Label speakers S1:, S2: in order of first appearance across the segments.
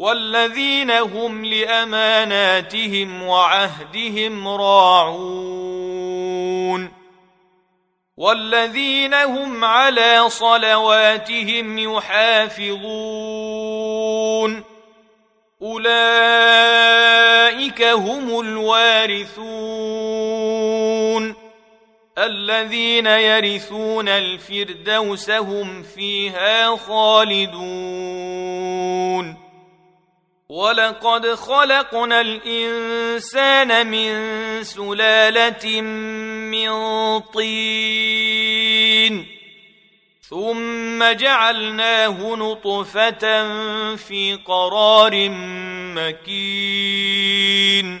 S1: والذين هم لأماناتهم وعهدهم راعون والذين هم على صلواتهم يحافظون أولئك هم الوارثون الذين يرثون الفردوس هم فيها خالدون ولقد خلقنا الانسان من سلاله من طين ثم جعلناه نطفه في قرار مكين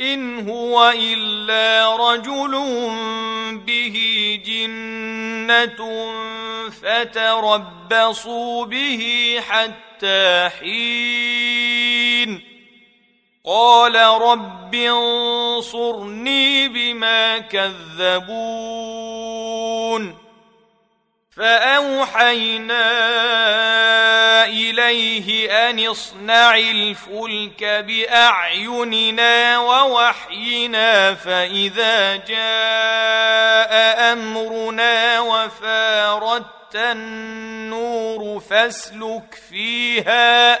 S1: ان هو الا رجل به جنه فتربصوا به حتى حين قال رب انصرني بما كذبون فأوحينا إليه أن اصنع الفلك بأعيننا ووحينا فإذا جاء أمرنا وفارت النور فاسلك فيها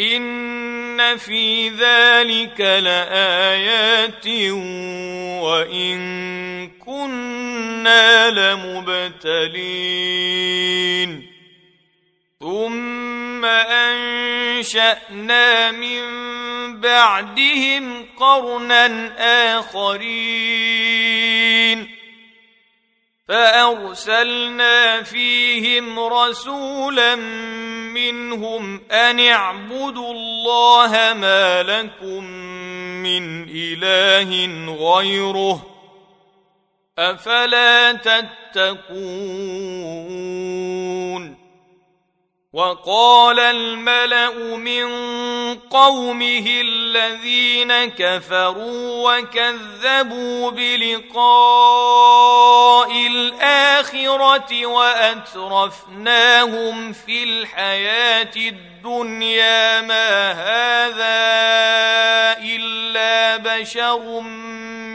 S1: إن في ذلك لآيات وإن كنا لمبتلين. ثم أنشأنا من بعدهم قرنا آخرين. فأرسلنا فيهم رسولا منهم أن اعبدوا الله ما لكم من إله غيره أفلا تتقون وقال الملأ من قومه الذين كفروا وكذبوا بلقاء الآخرة وأترفناهم في الحياة الدنيا ما هذا إلا بشر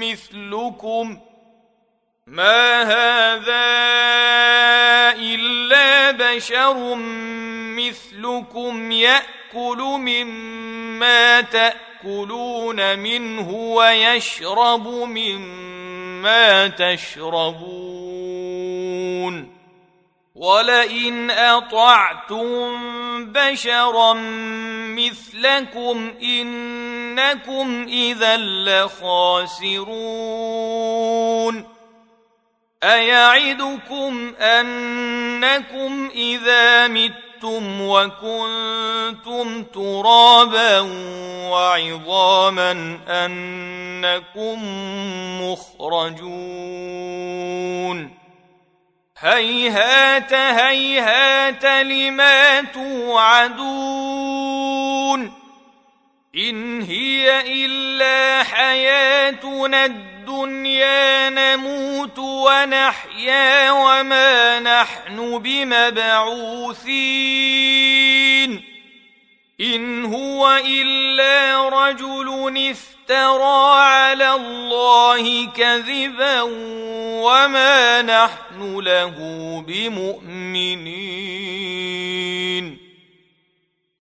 S1: مثلكم ما هذا إلا بشر مثلكم يأكل مما تأكلون منه ويشرب مما تشربون. ولئن أطعتم بشرا مثلكم إنكم إذا لخاسرون. أيعدكم أنكم إذا متم وكنتم ترابا وعظاما انكم مخرجون هيهات هيهات لما توعدون ان هي الا حياتنا الدنيا نموت ونحيا وما نحن بمبعوثين. إن هو إلا رجل افترى على الله كذبا وما نحن له بمؤمنين.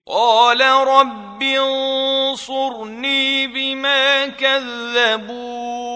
S1: قال رب انصر انصرني بما كذبون.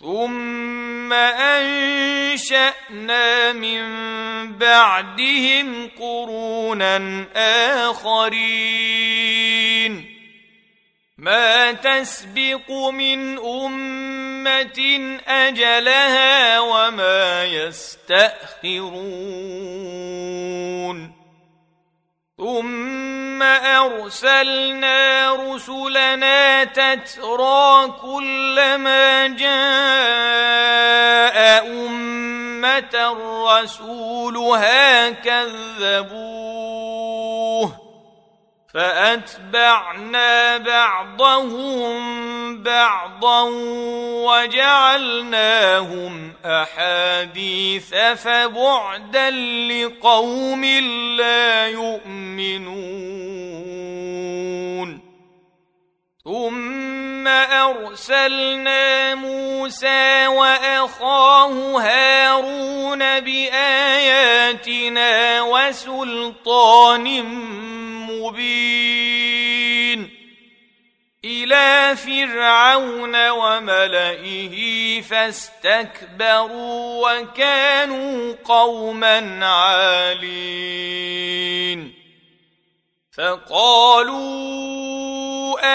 S1: ثم انشانا من بعدهم قرونا اخرين ما تسبق من امه اجلها وما يستاخرون ارسلنا رسلنا تترى كلما جاء أمة رسولها كذبوه فأتبعنا بعضهم بعضا وجعلناهم أحاديث فبعدا لقوم لا يؤمنون. ثم أرسلنا موسى وأخاه هارون بآياتنا وسلطان إلى فرعون وملئه فاستكبروا وكانوا قوما عالين. فقالوا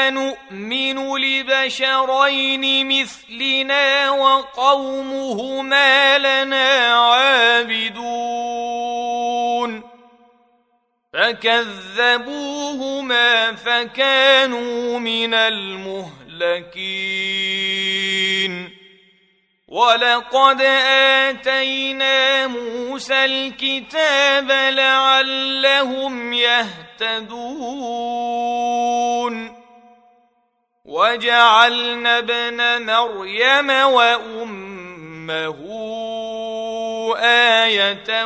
S1: انومن لبشرين مثلنا وقومهما لنا عابدون. فكذبوهما فكانوا من المهلكين. ولقد آتينا موسى الكتاب لعلهم يهتدون. وجعلنا ابن مريم وأمه آية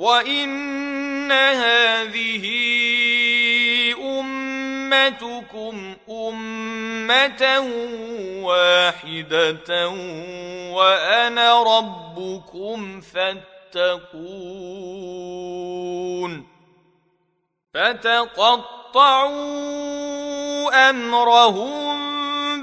S1: وان هذه امتكم امه واحدة وأنا ربكم فاتقون فتقطعوا امرهم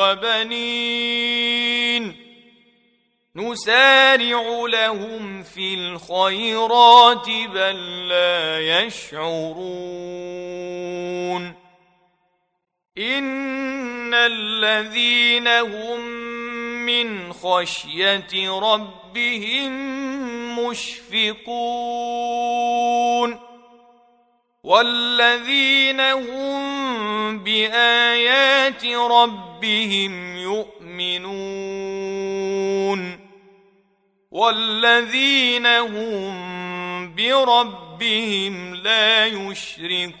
S1: وبنين. نسارع لهم في الخيرات بل لا يشعرون. إن الذين هم من خشية ربهم مشفقون. والذين هم بايات ربهم يؤمنون والذين هم بربهم لا يشركون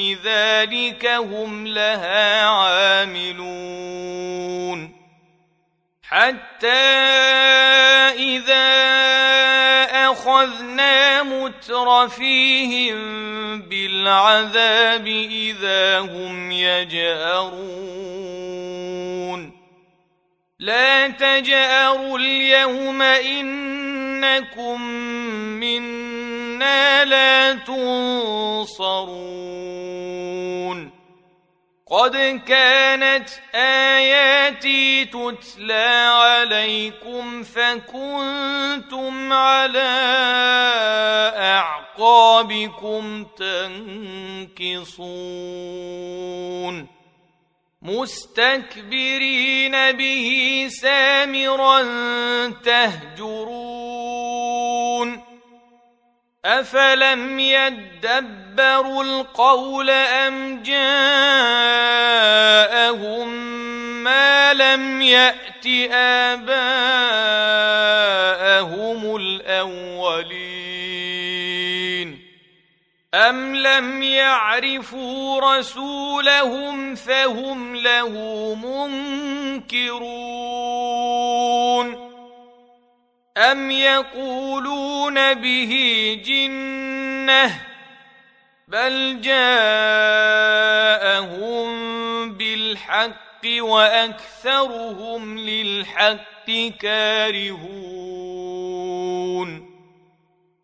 S1: ذلك هم لها عاملون. حتى إذا أخذنا مترفيهم بالعذاب إذا هم يجأرون. لا تجأروا اليوم إنكم منا لا تنصرون قد كانت اياتي تتلى عليكم فكنتم على اعقابكم تنكصون مستكبرين به سامرا تهجرون افلم يدبروا القول ام جاءهم ما لم يات اباءهم الاولين أم لم يعرفوا رسولهم فهم له منكرون أم يقولون به جنة بل جاءهم بالحق وأكثرهم للحق كارهون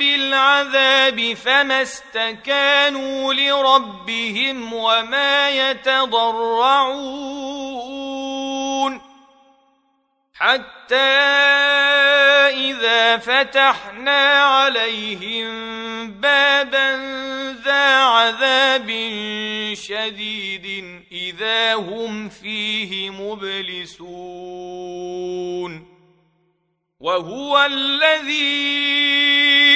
S1: بالعذاب فما استكانوا لربهم وما يتضرعون حتى إذا فتحنا عليهم بابا ذا عذاب شديد إذا هم فيه مبلسون وهو الذي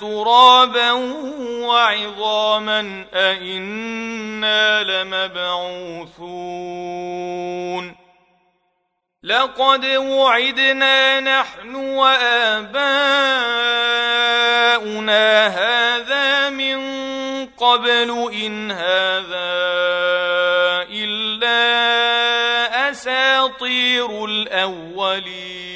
S1: ترابا وعظاما أإنا لمبعوثون. لقد وعدنا نحن وآباؤنا هذا من قبل إن هذا إلا أساطير الأولين.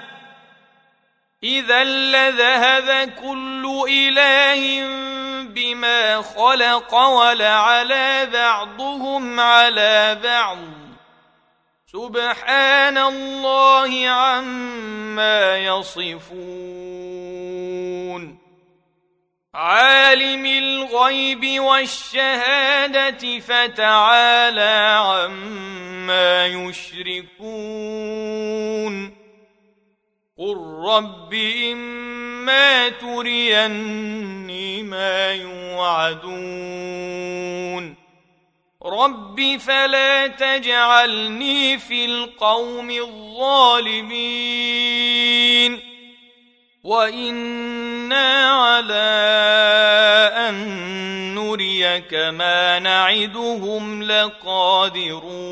S1: إذا لذهب كل إله بما خلق ولعلى بعضهم على بعض. سبحان الله عما يصفون. عالم الغيب والشهادة فتعالى عما يشركون. قل رب اما تريني ما يوعدون رب فلا تجعلني في القوم الظالمين وأنا على ان نريك ما نعدهم لقادرون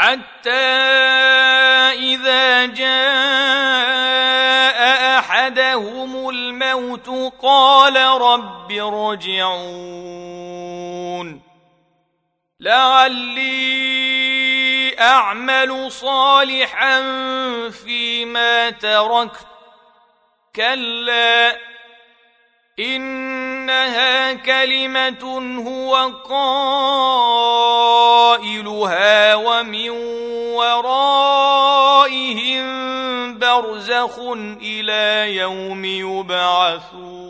S1: حتى إذا جاء أحدهم الموت قال رب ارجعون. لعلي أعمل صالحا فيما تركت. كلا إنها كلمة هو قائلها ومن ورائهم برزخ إلى يوم يبعثون.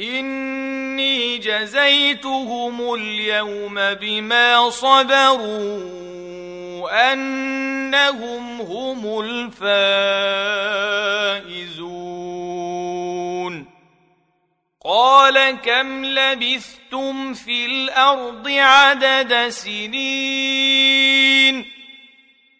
S1: إني جزيتهم اليوم بما صبروا أنهم هم الفائزون. قال كم لبثتم في الأرض عدد سنين؟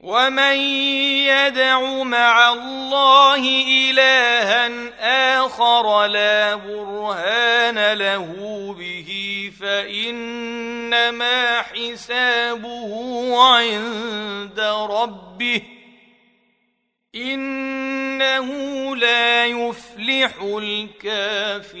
S1: ومن يدع مع الله الها اخر لا برهان له به فانما حسابه عند ربه انه لا يفلح الكافرون